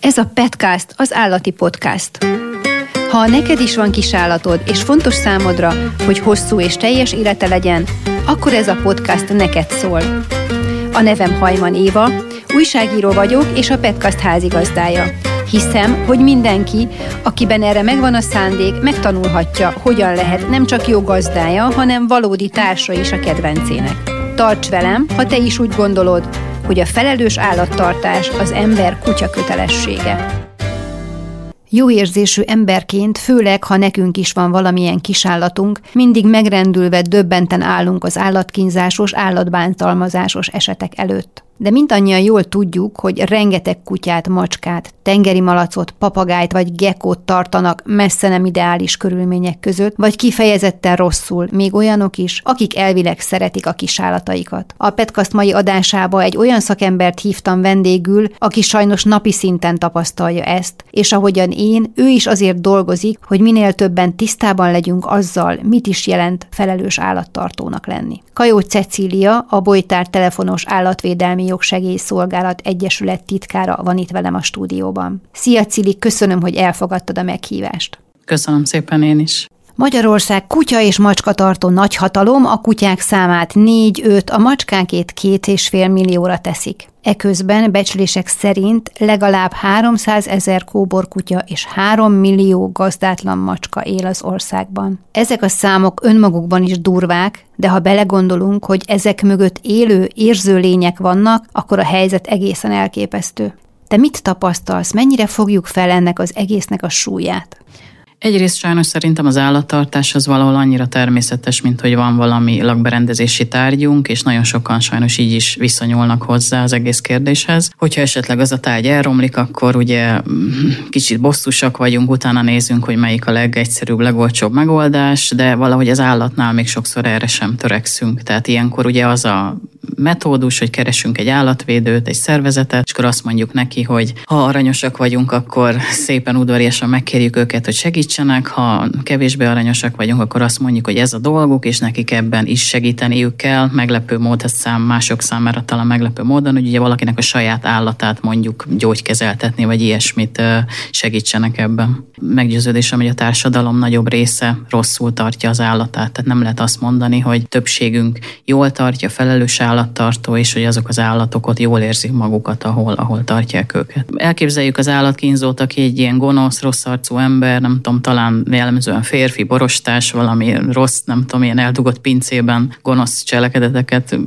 Ez a Petcast, az állati podcast. Ha neked is van kisállatod, és fontos számodra, hogy hosszú és teljes élete legyen, akkor ez a podcast neked szól. A nevem Hajman Éva, újságíró vagyok, és a Petcast házigazdája. Hiszem, hogy mindenki, akiben erre megvan a szándék, megtanulhatja, hogyan lehet nem csak jó gazdája, hanem valódi társa is a kedvencének. Tarts velem, ha te is úgy gondolod, hogy a felelős állattartás az ember kutya kötelessége. Jó érzésű emberként, főleg ha nekünk is van valamilyen kisállatunk, mindig megrendülve döbbenten állunk az állatkínzásos, állatbántalmazásos esetek előtt de mindannyian jól tudjuk, hogy rengeteg kutyát, macskát, tengeri malacot, papagájt vagy gekót tartanak messze nem ideális körülmények között, vagy kifejezetten rosszul, még olyanok is, akik elvileg szeretik a kisállataikat. A Petkast mai adásába egy olyan szakembert hívtam vendégül, aki sajnos napi szinten tapasztalja ezt, és ahogyan én, ő is azért dolgozik, hogy minél többen tisztában legyünk azzal, mit is jelent felelős állattartónak lenni. Kajó Cecília, a Bolytár telefonos állatvédelmi Jogsegélyszolgálat Egyesület titkára van itt velem a stúdióban. Szia Cili, köszönöm, hogy elfogadtad a meghívást. Köszönöm szépen én is. Magyarország kutya és macska tartó nagyhatalom, a kutyák számát 4-5, a macskánkét két és fél millióra teszik. Eközben becslések szerint legalább 300 ezer kóborkutya és 3 millió gazdátlan macska él az országban. Ezek a számok önmagukban is durvák, de ha belegondolunk, hogy ezek mögött élő, érző lények vannak, akkor a helyzet egészen elképesztő. Te mit tapasztalsz, mennyire fogjuk fel ennek az egésznek a súlyát? Egyrészt sajnos szerintem az állattartás az valahol annyira természetes, mint hogy van valami lakberendezési tárgyunk, és nagyon sokan sajnos így is viszonyulnak hozzá az egész kérdéshez. Hogyha esetleg az a tárgy elromlik, akkor ugye mm, kicsit bosszusak vagyunk, utána nézünk, hogy melyik a legegyszerűbb, legolcsóbb megoldás, de valahogy az állatnál még sokszor erre sem törekszünk. Tehát ilyenkor ugye az a metódus, hogy keresünk egy állatvédőt, egy szervezetet, és akkor azt mondjuk neki, hogy ha aranyosak vagyunk, akkor szépen udvariasan megkérjük őket, hogy segítsenek, ha kevésbé aranyosak vagyunk, akkor azt mondjuk, hogy ez a dolguk, és nekik ebben is segíteniük kell. Meglepő mód, ez szám, mások számára talán meglepő módon, hogy ugye valakinek a saját állatát mondjuk gyógykezeltetni, vagy ilyesmit segítsenek ebben. Meggyőződésem, hogy a társadalom nagyobb része rosszul tartja az állatát, tehát nem lehet azt mondani, hogy többségünk jól tartja, felelős állattartó, és hogy azok az állatok ott jól érzik magukat, ahol, ahol tartják őket. Elképzeljük az állatkínzót, aki egy ilyen gonosz, rossz arcú ember, nem tudom, talán jellemzően férfi, borostás, valami rossz, nem tudom, ilyen eldugott pincében gonosz cselekedeteket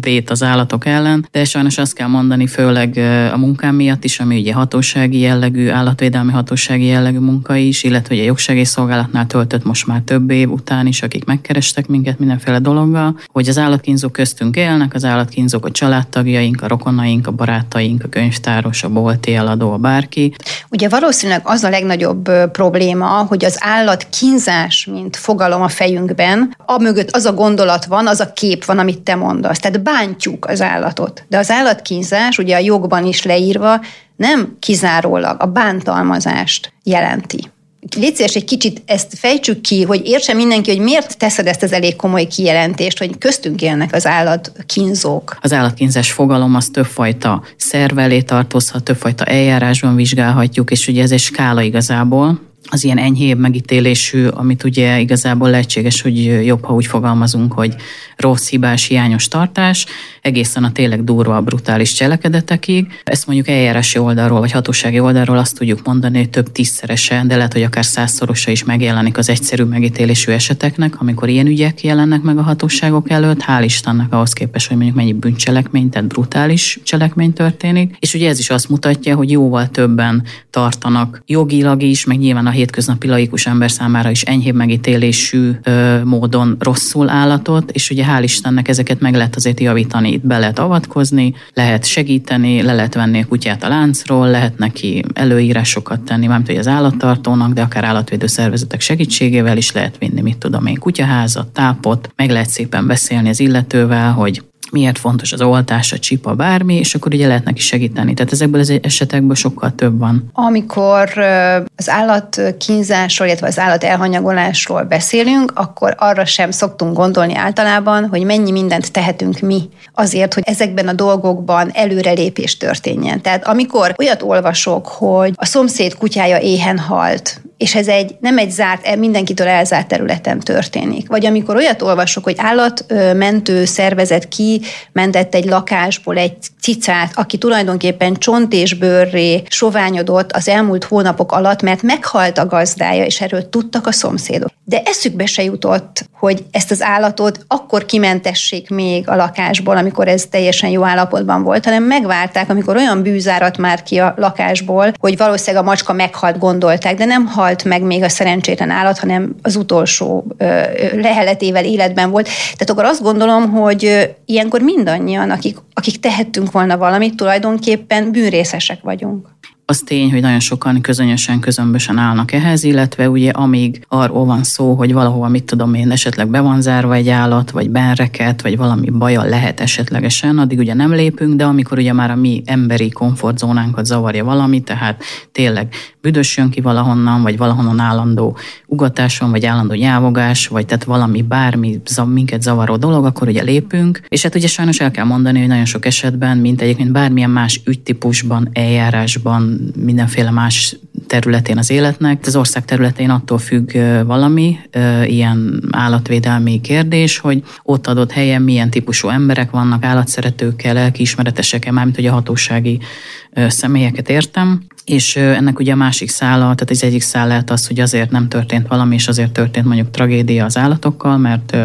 vét az állatok ellen, de sajnos azt kell mondani, főleg a munkám miatt is, ami ugye hatósági jellegű, állatvédelmi hatósági jellegű munka is, illetve ugye a jogsegélyszolgálatnál töltött most már több év után is, akik megkerestek minket mindenféle dologgal, hogy az állatkínzók köztünk élnek, vannak az állatkínzók, a családtagjaink, a rokonaink, a barátaink, a könyvtáros, a bolti eladó, a bárki. Ugye valószínűleg az a legnagyobb probléma, hogy az állatkínzás, mint fogalom a fejünkben, a mögött az a gondolat van, az a kép van, amit te mondasz. Tehát bántjuk az állatot. De az állatkínzás, ugye a jogban is leírva, nem kizárólag a bántalmazást jelenti. Légy szíves, egy kicsit ezt fejtsük ki, hogy értse mindenki, hogy miért teszed ezt az elég komoly kijelentést, hogy köztünk élnek az állatkínzók. Az állatkínzás fogalom az többfajta szervelé tartozhat, többfajta eljárásban vizsgálhatjuk, és ugye ez egy skála igazából, az ilyen enyhébb megítélésű, amit ugye igazából lehetséges, hogy jobb, ha úgy fogalmazunk, hogy rossz, hibás, hiányos tartás, egészen a tényleg durva, brutális cselekedetekig. Ezt mondjuk eljárási oldalról, vagy hatósági oldalról azt tudjuk mondani, hogy több tízszerese, de lehet, hogy akár százszorosa is megjelenik az egyszerű megítélésű eseteknek, amikor ilyen ügyek jelennek meg a hatóságok előtt. Hál' Istennek ahhoz képest, hogy mondjuk mennyi bűncselekmény, tehát brutális cselekmény történik. És ugye ez is azt mutatja, hogy jóval többen tartanak jogilag is, meg nyilván a hétköznapi laikus ember számára is enyhébb megítélésű ö, módon rosszul állatot, és ugye hál' Istennek ezeket meg lehet azért javítani, itt be lehet avatkozni, lehet segíteni, le lehet venni a kutyát a láncról, lehet neki előírásokat tenni, mármint hogy az állattartónak, de akár állatvédő szervezetek segítségével is lehet vinni, mit tudom én, kutyaházat, tápot, meg lehet szépen beszélni az illetővel, hogy miért fontos az oltás, a csipa, bármi, és akkor ugye lehet neki segíteni. Tehát ezekből az esetekből sokkal több van. Amikor az állatkínzásról, illetve az állat elhanyagolásról beszélünk, akkor arra sem szoktunk gondolni általában, hogy mennyi mindent tehetünk mi azért, hogy ezekben a dolgokban előrelépés történjen. Tehát amikor olyat olvasok, hogy a szomszéd kutyája éhen halt, és ez egy nem egy zárt, mindenkitől elzárt területen történik. Vagy amikor olyat olvasok, hogy állatmentő szervezet ki mentett egy lakásból egy cicát, aki tulajdonképpen csont és bőrré soványodott az elmúlt hónapok alatt, mert meghalt a gazdája, és erről tudtak a szomszédok. De eszükbe se jutott, hogy ezt az állatot akkor kimentessék még a lakásból, amikor ez teljesen jó állapotban volt, hanem megvárták, amikor olyan bűzárat már ki a lakásból, hogy valószínűleg a macska meghalt, gondolták, de nem halt meg még a szerencsétlen állat, hanem az utolsó leheletével életben volt. Tehát akkor azt gondolom, hogy ilyenkor mindannyian, akik, akik tehettünk volna valamit, tulajdonképpen bűnrészesek vagyunk. Az tény, hogy nagyon sokan közönösen, közömbösen állnak ehhez, illetve ugye amíg arról van szó, hogy valahova, mit tudom én, esetleg be van zárva egy állat, vagy benreket, vagy valami baja lehet esetlegesen, addig ugye nem lépünk, de amikor ugye már a mi emberi komfortzónánkat zavarja valami, tehát tényleg büdös jön ki valahonnan, vagy valahonnan állandó ugatáson, vagy állandó nyávogás, vagy tehát valami bármi minket zavaró dolog, akkor ugye lépünk. És hát ugye sajnos el kell mondani, hogy nagyon sok esetben, mint egyébként bármilyen más ügytípusban, eljárásban, mindenféle más területén az életnek. Az ország területén attól függ valami, ilyen állatvédelmi kérdés, hogy ott adott helyen milyen típusú emberek vannak, állatszeretőkkel, lelkiismeretesekkel, mármint hogy a hatósági személyeket értem. És ennek ugye a másik szála, tehát az egyik szál lehet az, hogy azért nem történt valami, és azért történt mondjuk tragédia az állatokkal, mert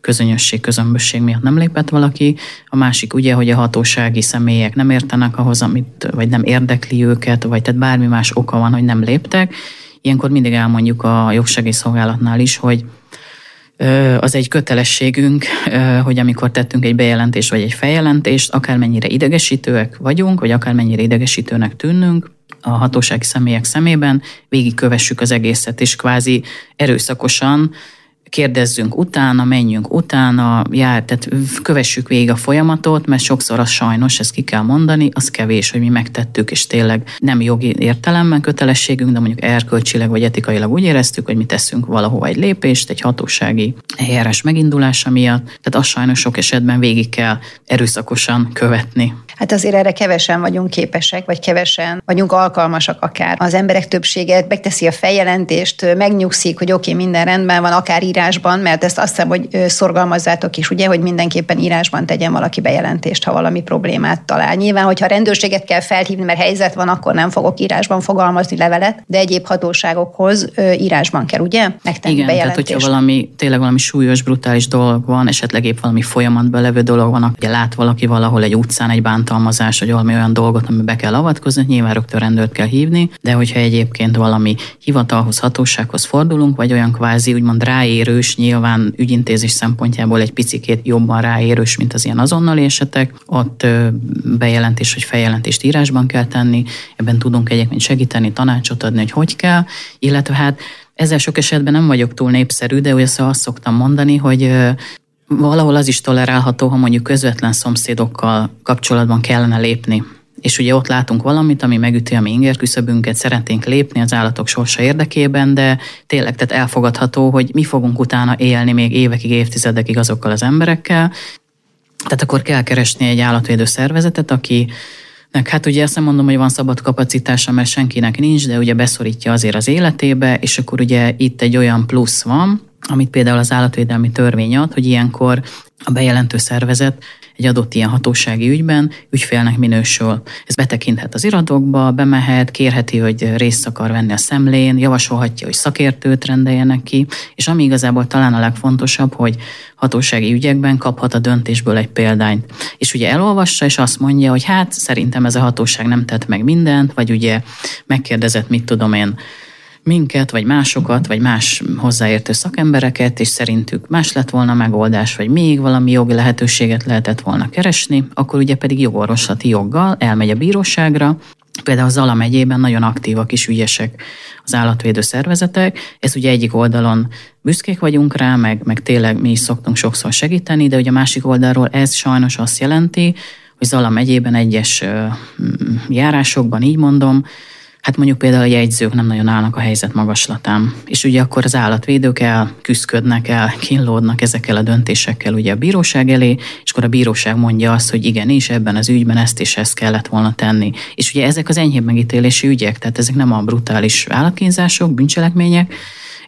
közönösség, közömbösség miatt nem lépett valaki. A másik ugye, hogy a hatósági személyek nem értenek ahhoz, amit, vagy nem érdekli őket, vagy tehát bármi más oka van, hogy nem léptek. Ilyenkor mindig elmondjuk a jogsegélyszolgálatnál is, hogy az egy kötelességünk, hogy amikor tettünk egy bejelentést vagy egy feljelentést, akármennyire idegesítőek vagyunk, vagy akármennyire idegesítőnek tűnnünk, a hatósági személyek szemében végigkövessük az egészet, és kvázi erőszakosan kérdezzünk utána, menjünk utána, jár, tehát kövessük végig a folyamatot, mert sokszor az sajnos, ezt ki kell mondani, az kevés, hogy mi megtettük, és tényleg nem jogi értelemben kötelességünk, de mondjuk erkölcsileg vagy etikailag úgy éreztük, hogy mi teszünk valahova egy lépést, egy hatósági eljárás megindulása miatt, tehát azt sajnos sok esetben végig kell erőszakosan követni. Hát azért erre kevesen vagyunk képesek, vagy kevesen vagyunk alkalmasak akár. Az emberek többsége megteszi a feljelentést, megnyugszik, hogy oké, okay, minden rendben van, akár írásban, mert ezt azt hiszem, hogy szorgalmazzátok is, ugye, hogy mindenképpen írásban tegyen valaki bejelentést, ha valami problémát talál. Nyilván, hogyha rendőrséget kell felhívni, mert helyzet van, akkor nem fogok írásban fogalmazni levelet, de egyéb hatóságokhoz írásban kell, ugye? Megtenni Igen, tehát hogyha valami, tényleg valami súlyos, brutális dolog van, esetleg épp valami folyamatban levő dolog van, ugye lát valaki valahol egy utcán egy bánt bántalmazás, vagy valami olyan dolgot, amiben kell avatkozni, nyilván rögtön rendőrt kell hívni, de hogyha egyébként valami hivatalhoz, hatósághoz fordulunk, vagy olyan kvázi úgymond ráérős, nyilván ügyintézés szempontjából egy picikét jobban ráérős, mint az ilyen azonnali esetek, ott bejelentés vagy feljelentést írásban kell tenni, ebben tudunk egyébként segíteni, tanácsot adni, hogy hogy kell, illetve hát ezzel sok esetben nem vagyok túl népszerű, de ugye azt szoktam mondani, hogy valahol az is tolerálható, ha mondjuk közvetlen szomszédokkal kapcsolatban kellene lépni. És ugye ott látunk valamit, ami megüti a mi inger küszöbünket, szeretnénk lépni az állatok sorsa érdekében, de tényleg tehát elfogadható, hogy mi fogunk utána élni még évekig, évtizedekig azokkal az emberekkel. Tehát akkor kell keresni egy állatvédő szervezetet, aki Nek, hát ugye nem mondom, hogy van szabad kapacitása, mert senkinek nincs, de ugye beszorítja azért az életébe, és akkor ugye itt egy olyan plusz van, amit például az állatvédelmi törvény ad, hogy ilyenkor a bejelentő szervezet egy adott ilyen hatósági ügyben ügyfélnek minősül. Ez betekinthet az iratokba, bemehet, kérheti, hogy részt akar venni a szemlén, javasolhatja, hogy szakértőt rendeljenek ki, és ami igazából talán a legfontosabb, hogy hatósági ügyekben kaphat a döntésből egy példányt. És ugye elolvassa, és azt mondja, hogy hát szerintem ez a hatóság nem tett meg mindent, vagy ugye megkérdezett, mit tudom én, minket, vagy másokat, vagy más hozzáértő szakembereket, és szerintük más lett volna megoldás, vagy még valami jogi lehetőséget lehetett volna keresni, akkor ugye pedig jogorvoslati joggal elmegy a bíróságra, Például Zala megyében nagyon aktívak és ügyesek az állatvédő szervezetek. Ez ugye egyik oldalon büszkék vagyunk rá, meg, meg tényleg mi is szoktunk sokszor segíteni, de ugye a másik oldalról ez sajnos azt jelenti, hogy Zala megyében egyes járásokban, így mondom, Hát mondjuk például a jegyzők nem nagyon állnak a helyzet magaslatán. És ugye akkor az állatvédők el küzdködnek el, kínlódnak ezekkel a döntésekkel ugye a bíróság elé, és akkor a bíróság mondja azt, hogy igenis ebben az ügyben ezt és ezt kellett volna tenni. És ugye ezek az enyhébb megítélési ügyek, tehát ezek nem a brutális állatkínzások, bűncselekmények,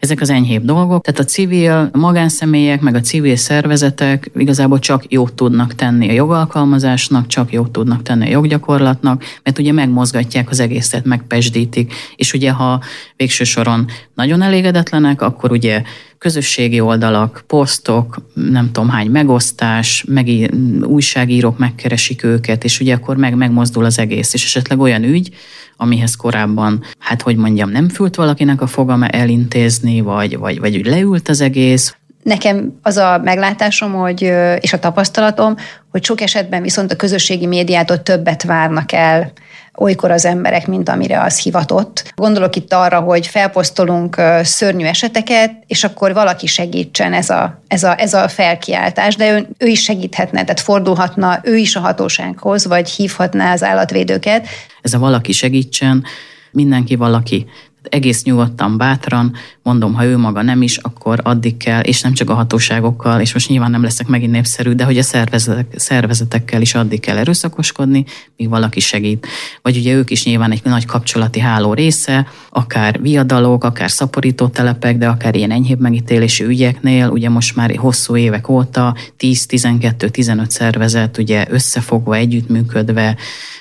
ezek az enyhébb dolgok. Tehát a civil magánszemélyek, meg a civil szervezetek igazából csak jót tudnak tenni a jogalkalmazásnak, csak jót tudnak tenni a joggyakorlatnak, mert ugye megmozgatják az egészet, megpesdítik, és ugye ha végső soron nagyon elégedetlenek, akkor ugye közösségi oldalak, posztok, nem tudom hány megosztás, meg újságírók megkeresik őket, és ugye akkor meg megmozdul az egész, és esetleg olyan ügy, amihez korábban, hát hogy mondjam, nem fült valakinek a fogama elintézni, vagy, vagy, vagy úgy leült az egész, Nekem az a meglátásom, hogy, és a tapasztalatom, hogy sok esetben viszont a közösségi médiától többet várnak el olykor az emberek, mint amire az hivatott. Gondolok itt arra, hogy felposztolunk szörnyű eseteket, és akkor valaki segítsen ez a, ez a, ez a felkiáltás, de ő, ő is segíthetne, tehát fordulhatna ő is a hatósághoz, vagy hívhatná az állatvédőket. Ez a valaki segítsen, mindenki valaki egész nyugodtan, bátran, mondom, ha ő maga nem is, akkor addig kell, és nem csak a hatóságokkal, és most nyilván nem leszek megint népszerű, de hogy a szervezetek, szervezetekkel is addig kell erőszakoskodni, míg valaki segít. Vagy ugye ők is nyilván egy nagy kapcsolati háló része, akár viadalok, akár szaporító telepek, de akár ilyen enyhébb megítélésű ügyeknél, ugye most már hosszú évek óta 10-12-15 szervezet ugye összefogva, együttműködve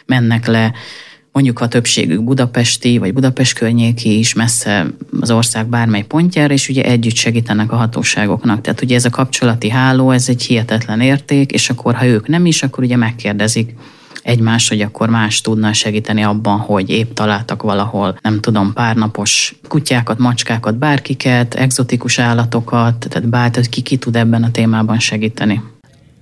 mennek le mondjuk a többségük budapesti vagy Budapest környéki is messze az ország bármely pontjára, és ugye együtt segítenek a hatóságoknak. Tehát ugye ez a kapcsolati háló, ez egy hihetetlen érték, és akkor ha ők nem is, akkor ugye megkérdezik egymás, hogy akkor más tudna segíteni abban, hogy épp találtak valahol, nem tudom, párnapos kutyákat, macskákat, bárkiket, exotikus állatokat, tehát bár, ki ki tud ebben a témában segíteni.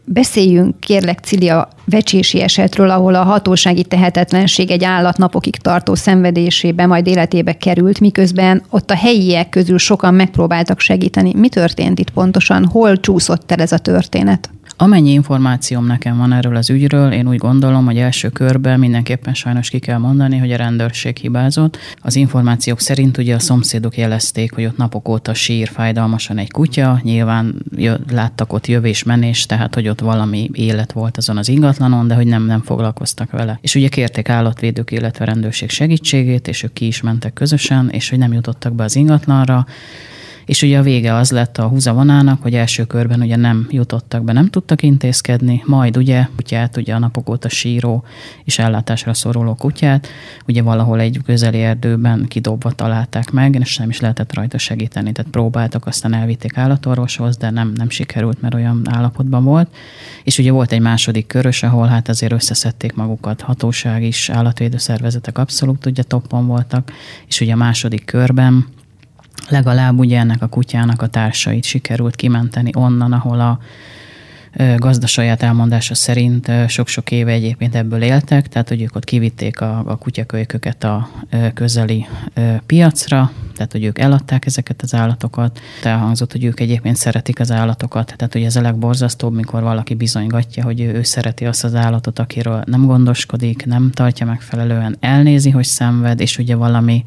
Beszéljünk kérlek Cili a vecsési esetről, ahol a hatósági tehetetlenség egy állat napokig tartó szenvedésébe, majd életébe került, miközben ott a helyiek közül sokan megpróbáltak segíteni. Mi történt itt pontosan? Hol csúszott el ez a történet? Amennyi információm nekem van erről az ügyről, én úgy gondolom, hogy első körben mindenképpen sajnos ki kell mondani, hogy a rendőrség hibázott. Az információk szerint ugye a szomszédok jelezték, hogy ott napok óta sír fájdalmasan egy kutya, nyilván láttak ott jövés-menés, tehát hogy ott valami élet volt azon az ingatlanon, de hogy nem, nem foglalkoztak vele. És ugye kérték állatvédők, illetve rendőrség segítségét, és ők ki is mentek közösen, és hogy nem jutottak be az ingatlanra, és ugye a vége az lett a húzavonának, hogy első körben ugye nem jutottak be, nem tudtak intézkedni, majd ugye kutyát, ugye a napok óta síró és ellátásra szoruló kutyát, ugye valahol egy közeli erdőben kidobva találták meg, és nem is lehetett rajta segíteni, tehát próbáltak, aztán elvitték állatorvoshoz, de nem, nem sikerült, mert olyan állapotban volt. És ugye volt egy második körös, ahol hát azért összeszedték magukat. Hatóság is, állatvédő szervezetek abszolút ugye toppon voltak, és ugye a második körben legalább ugye ennek a kutyának a társait sikerült kimenteni onnan, ahol a gazda saját elmondása szerint sok-sok éve egyébként ebből éltek, tehát hogy ők ott kivitték a, a kutyakölyköket a közeli piacra, tehát hogy ők eladták ezeket az állatokat. Elhangzott, hogy ők egyébként szeretik az állatokat, tehát hogy ez a legborzasztóbb, mikor valaki bizonygatja, hogy ő, ő szereti azt az állatot, akiről nem gondoskodik, nem tartja megfelelően, elnézi, hogy szenved, és ugye valami,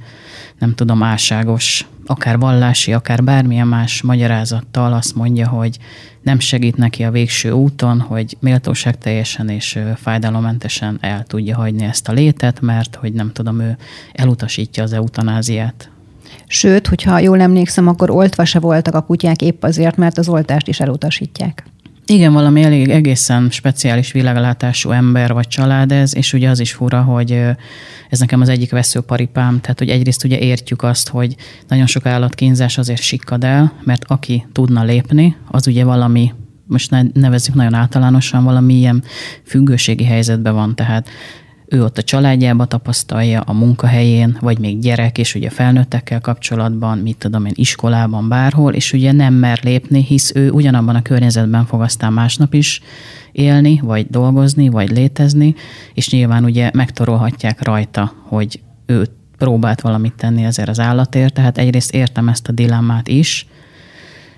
nem tudom, álságos akár vallási, akár bármilyen más magyarázattal azt mondja, hogy nem segít neki a végső úton, hogy méltóság teljesen és fájdalommentesen el tudja hagyni ezt a létet, mert hogy nem tudom, ő elutasítja az eutanáziát. Sőt, hogyha jól emlékszem, akkor oltva se voltak a kutyák épp azért, mert az oltást is elutasítják. Igen, valami elég egészen speciális világlátású ember vagy család ez, és ugye az is fura, hogy ez nekem az egyik veszőparipám, tehát hogy egyrészt ugye értjük azt, hogy nagyon sok állatkínzás azért sikkad el, mert aki tudna lépni, az ugye valami most nevezzük nagyon általánosan, valami ilyen függőségi helyzetben van, tehát ő ott a családjába tapasztalja, a munkahelyén, vagy még gyerek, és ugye felnőttekkel kapcsolatban, mit tudom én, iskolában, bárhol, és ugye nem mer lépni, hisz ő ugyanabban a környezetben fog aztán másnap is élni, vagy dolgozni, vagy létezni, és nyilván ugye megtorolhatják rajta, hogy ő próbált valamit tenni ezért az állatért, tehát egyrészt értem ezt a dilemmát is,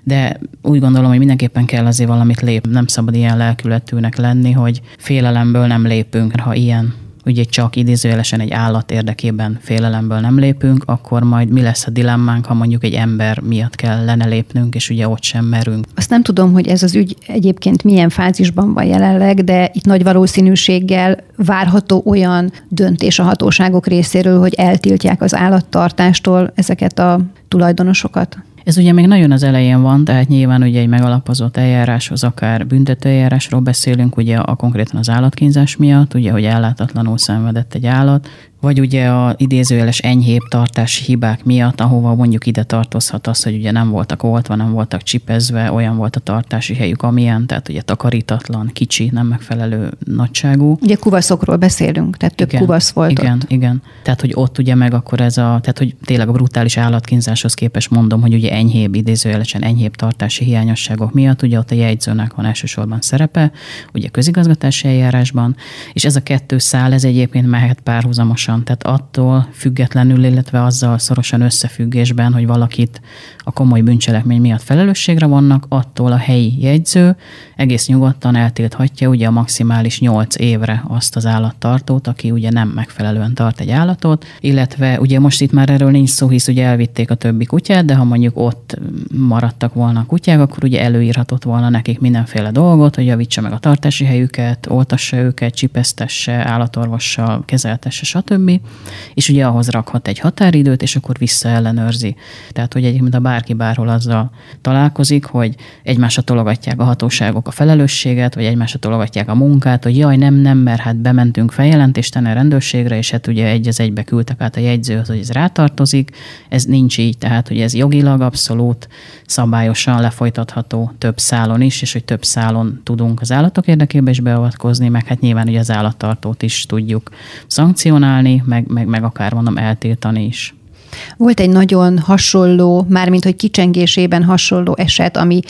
de úgy gondolom, hogy mindenképpen kell azért valamit lép. Nem szabad ilyen lelkületűnek lenni, hogy félelemből nem lépünk, ha ilyen ugye csak idézőjelesen egy állat érdekében félelemből nem lépünk, akkor majd mi lesz a dilemmánk, ha mondjuk egy ember miatt kell lenne lépnünk, és ugye ott sem merünk. Azt nem tudom, hogy ez az ügy egyébként milyen fázisban van jelenleg, de itt nagy valószínűséggel várható olyan döntés a hatóságok részéről, hogy eltiltják az állattartástól ezeket a tulajdonosokat. Ez ugye még nagyon az elején van, tehát nyilván ugye egy megalapozott eljáráshoz, akár büntetőeljárásról beszélünk, ugye a konkrétan az állatkínzás miatt, ugye, hogy ellátatlanul szenvedett egy állat, vagy ugye a idézőjeles enyhébb tartási hibák miatt, ahova mondjuk ide tartozhat az, hogy ugye nem voltak oltva, nem voltak csipezve, olyan volt a tartási helyük, amilyen, tehát ugye takarítatlan, kicsi, nem megfelelő nagyságú. Ugye kuvaszokról beszélünk, tehát több igen, kuvasz volt Igen, ott. igen. Tehát, hogy ott ugye meg akkor ez a, tehát, hogy tényleg a brutális állatkínzáshoz képest mondom, hogy ugye enyhébb, idézőjelesen enyhébb tartási hiányosságok miatt, ugye ott a jegyzőnek van elsősorban szerepe, ugye közigazgatási eljárásban, és ez a kettő szál, ez egyébként mehet párhuzamosan szorosan, tehát attól függetlenül, illetve azzal szorosan összefüggésben, hogy valakit a komoly bűncselekmény miatt felelősségre vannak, attól a helyi jegyző egész nyugodtan eltilthatja ugye a maximális 8 évre azt az állattartót, aki ugye nem megfelelően tart egy állatot, illetve ugye most itt már erről nincs szó, hisz ugye elvitték a többi kutyát, de ha mondjuk ott maradtak volna a kutyák, akkor ugye előírhatott volna nekik mindenféle dolgot, hogy javítsa meg a tartási helyüket, oltassa őket, csipesztesse, állatorvossal kezeltesse, stb. És ugye ahhoz rakhat egy határidőt, és akkor visszaellenőrzi. Tehát, hogy egyébként a bárki bárhol azzal találkozik, hogy egymásra tologatják a hatóságok a felelősséget, vagy egymásra tologatják a munkát, hogy jaj, nem, nem, mert hát bementünk feljelentést tenni a rendőrségre, és hát ugye egy az egybe küldtek át a jegyzőhöz, hogy ez rátartozik. Ez nincs így, tehát, hogy ez jogilag abszolút szabályosan lefolytatható több szálon is, és hogy több szálon tudunk az állatok érdekében is beavatkozni, meg hát nyilván ugye az állattartót is tudjuk szankcionálni, meg, meg, meg akár mondom eltiltani is. Volt egy nagyon hasonló, mármint hogy kicsengésében hasonló eset, ami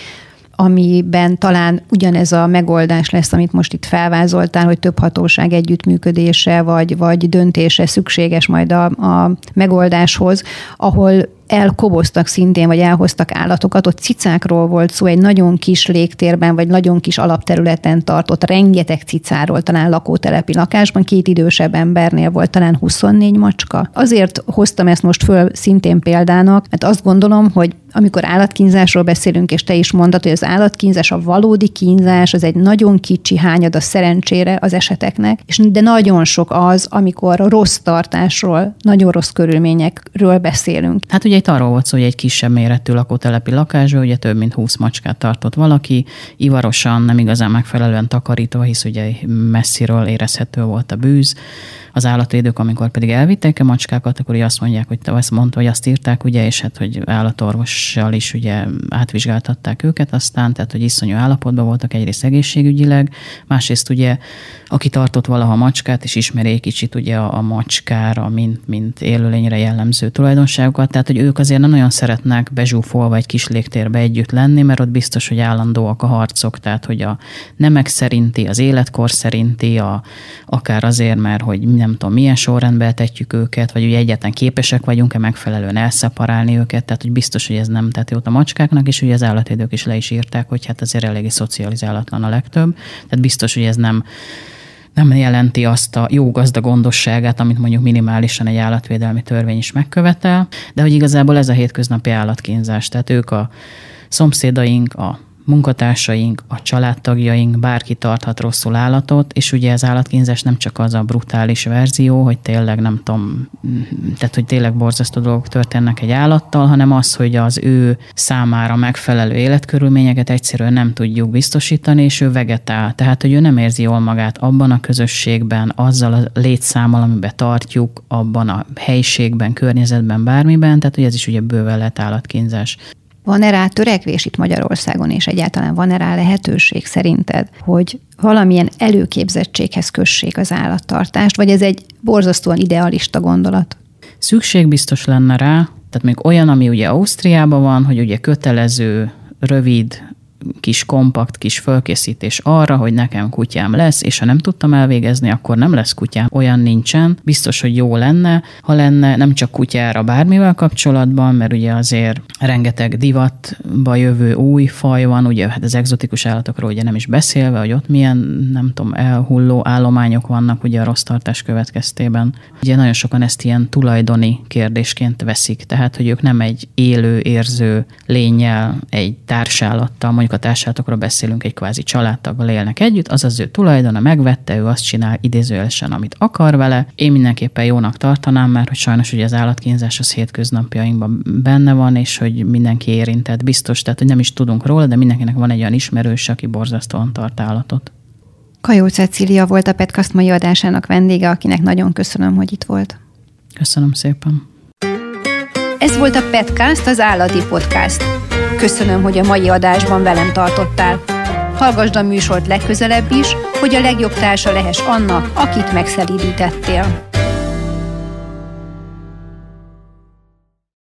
amiben talán ugyanez a megoldás lesz, amit most itt felvázoltál, hogy több hatóság együttműködése vagy, vagy döntése szükséges majd a, a megoldáshoz, ahol elkoboztak szintén, vagy elhoztak állatokat, ott cicákról volt szó, egy nagyon kis légtérben, vagy nagyon kis alapterületen tartott rengeteg cicáról, talán lakótelepi lakásban, két idősebb embernél volt talán 24 macska. Azért hoztam ezt most föl szintén példának, mert azt gondolom, hogy amikor állatkínzásról beszélünk, és te is mondtad, hogy az állatkínzás, a valódi kínzás, az egy nagyon kicsi hányad a szerencsére az eseteknek, és de nagyon sok az, amikor rossz tartásról, nagyon rossz körülményekről beszélünk. Hát ugye itt arról volt szó, hogy egy kisebb méretű lakótelepi lakásban ugye több mint 20 macskát tartott valaki, ivarosan, nem igazán megfelelően takarítva, hisz ugye messziről érezhető volt a bűz, az állatvédők, amikor pedig elvitték a macskákat, akkor azt mondják, hogy azt mondta, hogy azt írták, ugye, és hát, hogy állatorvossal is ugye átvizsgáltatták őket aztán, tehát, hogy iszonyú állapotban voltak egyrészt egészségügyileg, másrészt ugye, aki tartott valaha macskát, és ismeri egy kicsit ugye a, a macskára, mint, mint élőlényre jellemző tulajdonságokat, tehát, hogy ők azért nem nagyon szeretnek bezsúfolva egy kis légtérbe együtt lenni, mert ott biztos, hogy állandóak a harcok, tehát, hogy a nemek szerinti, az életkor szerinti, a, akár azért, mert hogy nem tudom, milyen sorrendbe tetjük őket, vagy ugye egyáltalán képesek vagyunk-e megfelelően elszeparálni őket, tehát hogy biztos, hogy ez nem tett jót a macskáknak, és ugye az állatvédők is le is írták, hogy hát azért eléggé szocializálatlan a legtöbb, tehát biztos, hogy ez nem nem jelenti azt a jó gazda gondosságát, amit mondjuk minimálisan egy állatvédelmi törvény is megkövetel, de hogy igazából ez a hétköznapi állatkínzás, tehát ők a szomszédaink, a munkatársaink, a családtagjaink, bárki tarthat rosszul állatot, és ugye az állatkínzás nem csak az a brutális verzió, hogy tényleg nem tudom, tehát hogy tényleg borzasztó dolgok történnek egy állattal, hanem az, hogy az ő számára megfelelő életkörülményeket egyszerűen nem tudjuk biztosítani, és ő vegetál. Tehát, hogy ő nem érzi jól magát abban a közösségben, azzal a létszámmal, amiben tartjuk, abban a helyiségben, környezetben, bármiben, tehát hogy ez is ugye bőven lett állatkínzás. Van-e rá törekvés itt Magyarországon, és egyáltalán van-e rá lehetőség szerinted, hogy valamilyen előképzettséghez kössék az állattartást, vagy ez egy borzasztóan idealista gondolat? Szükség biztos lenne rá, tehát még olyan, ami ugye Ausztriában van, hogy ugye kötelező, rövid kis kompakt, kis fölkészítés arra, hogy nekem kutyám lesz, és ha nem tudtam elvégezni, akkor nem lesz kutyám. Olyan nincsen. Biztos, hogy jó lenne, ha lenne nem csak kutyára bármivel kapcsolatban, mert ugye azért rengeteg divatba jövő új faj van, ugye hát az egzotikus állatokról ugye nem is beszélve, hogy ott milyen, nem tudom, elhulló állományok vannak ugye a rossz tartás következtében. Ugye nagyon sokan ezt ilyen tulajdoni kérdésként veszik, tehát hogy ők nem egy élő, érző lényel, egy társállattal, mondjuk a társállatokról beszélünk, egy kvázi családtaggal élnek együtt, az az ő tulajdona, megvette, ő azt csinál idézőjelesen, amit akar vele. Én mindenképpen jónak tartanám, mert hogy sajnos ugye az állatkínzás az hétköznapjainkban benne van, és hogy mindenki érintett, biztos, tehát hogy nem is tudunk róla, de mindenkinek van egy olyan ismerős, aki borzasztóan tart állatot. Kajó Cecília volt a Petkast mai adásának vendége, akinek nagyon köszönöm, hogy itt volt. Köszönöm szépen. Ez volt a Petcast, az állati podcast. Köszönöm, hogy a mai adásban velem tartottál. Hallgasd a műsort legközelebb is, hogy a legjobb társa lehess annak, akit megszelídítettél.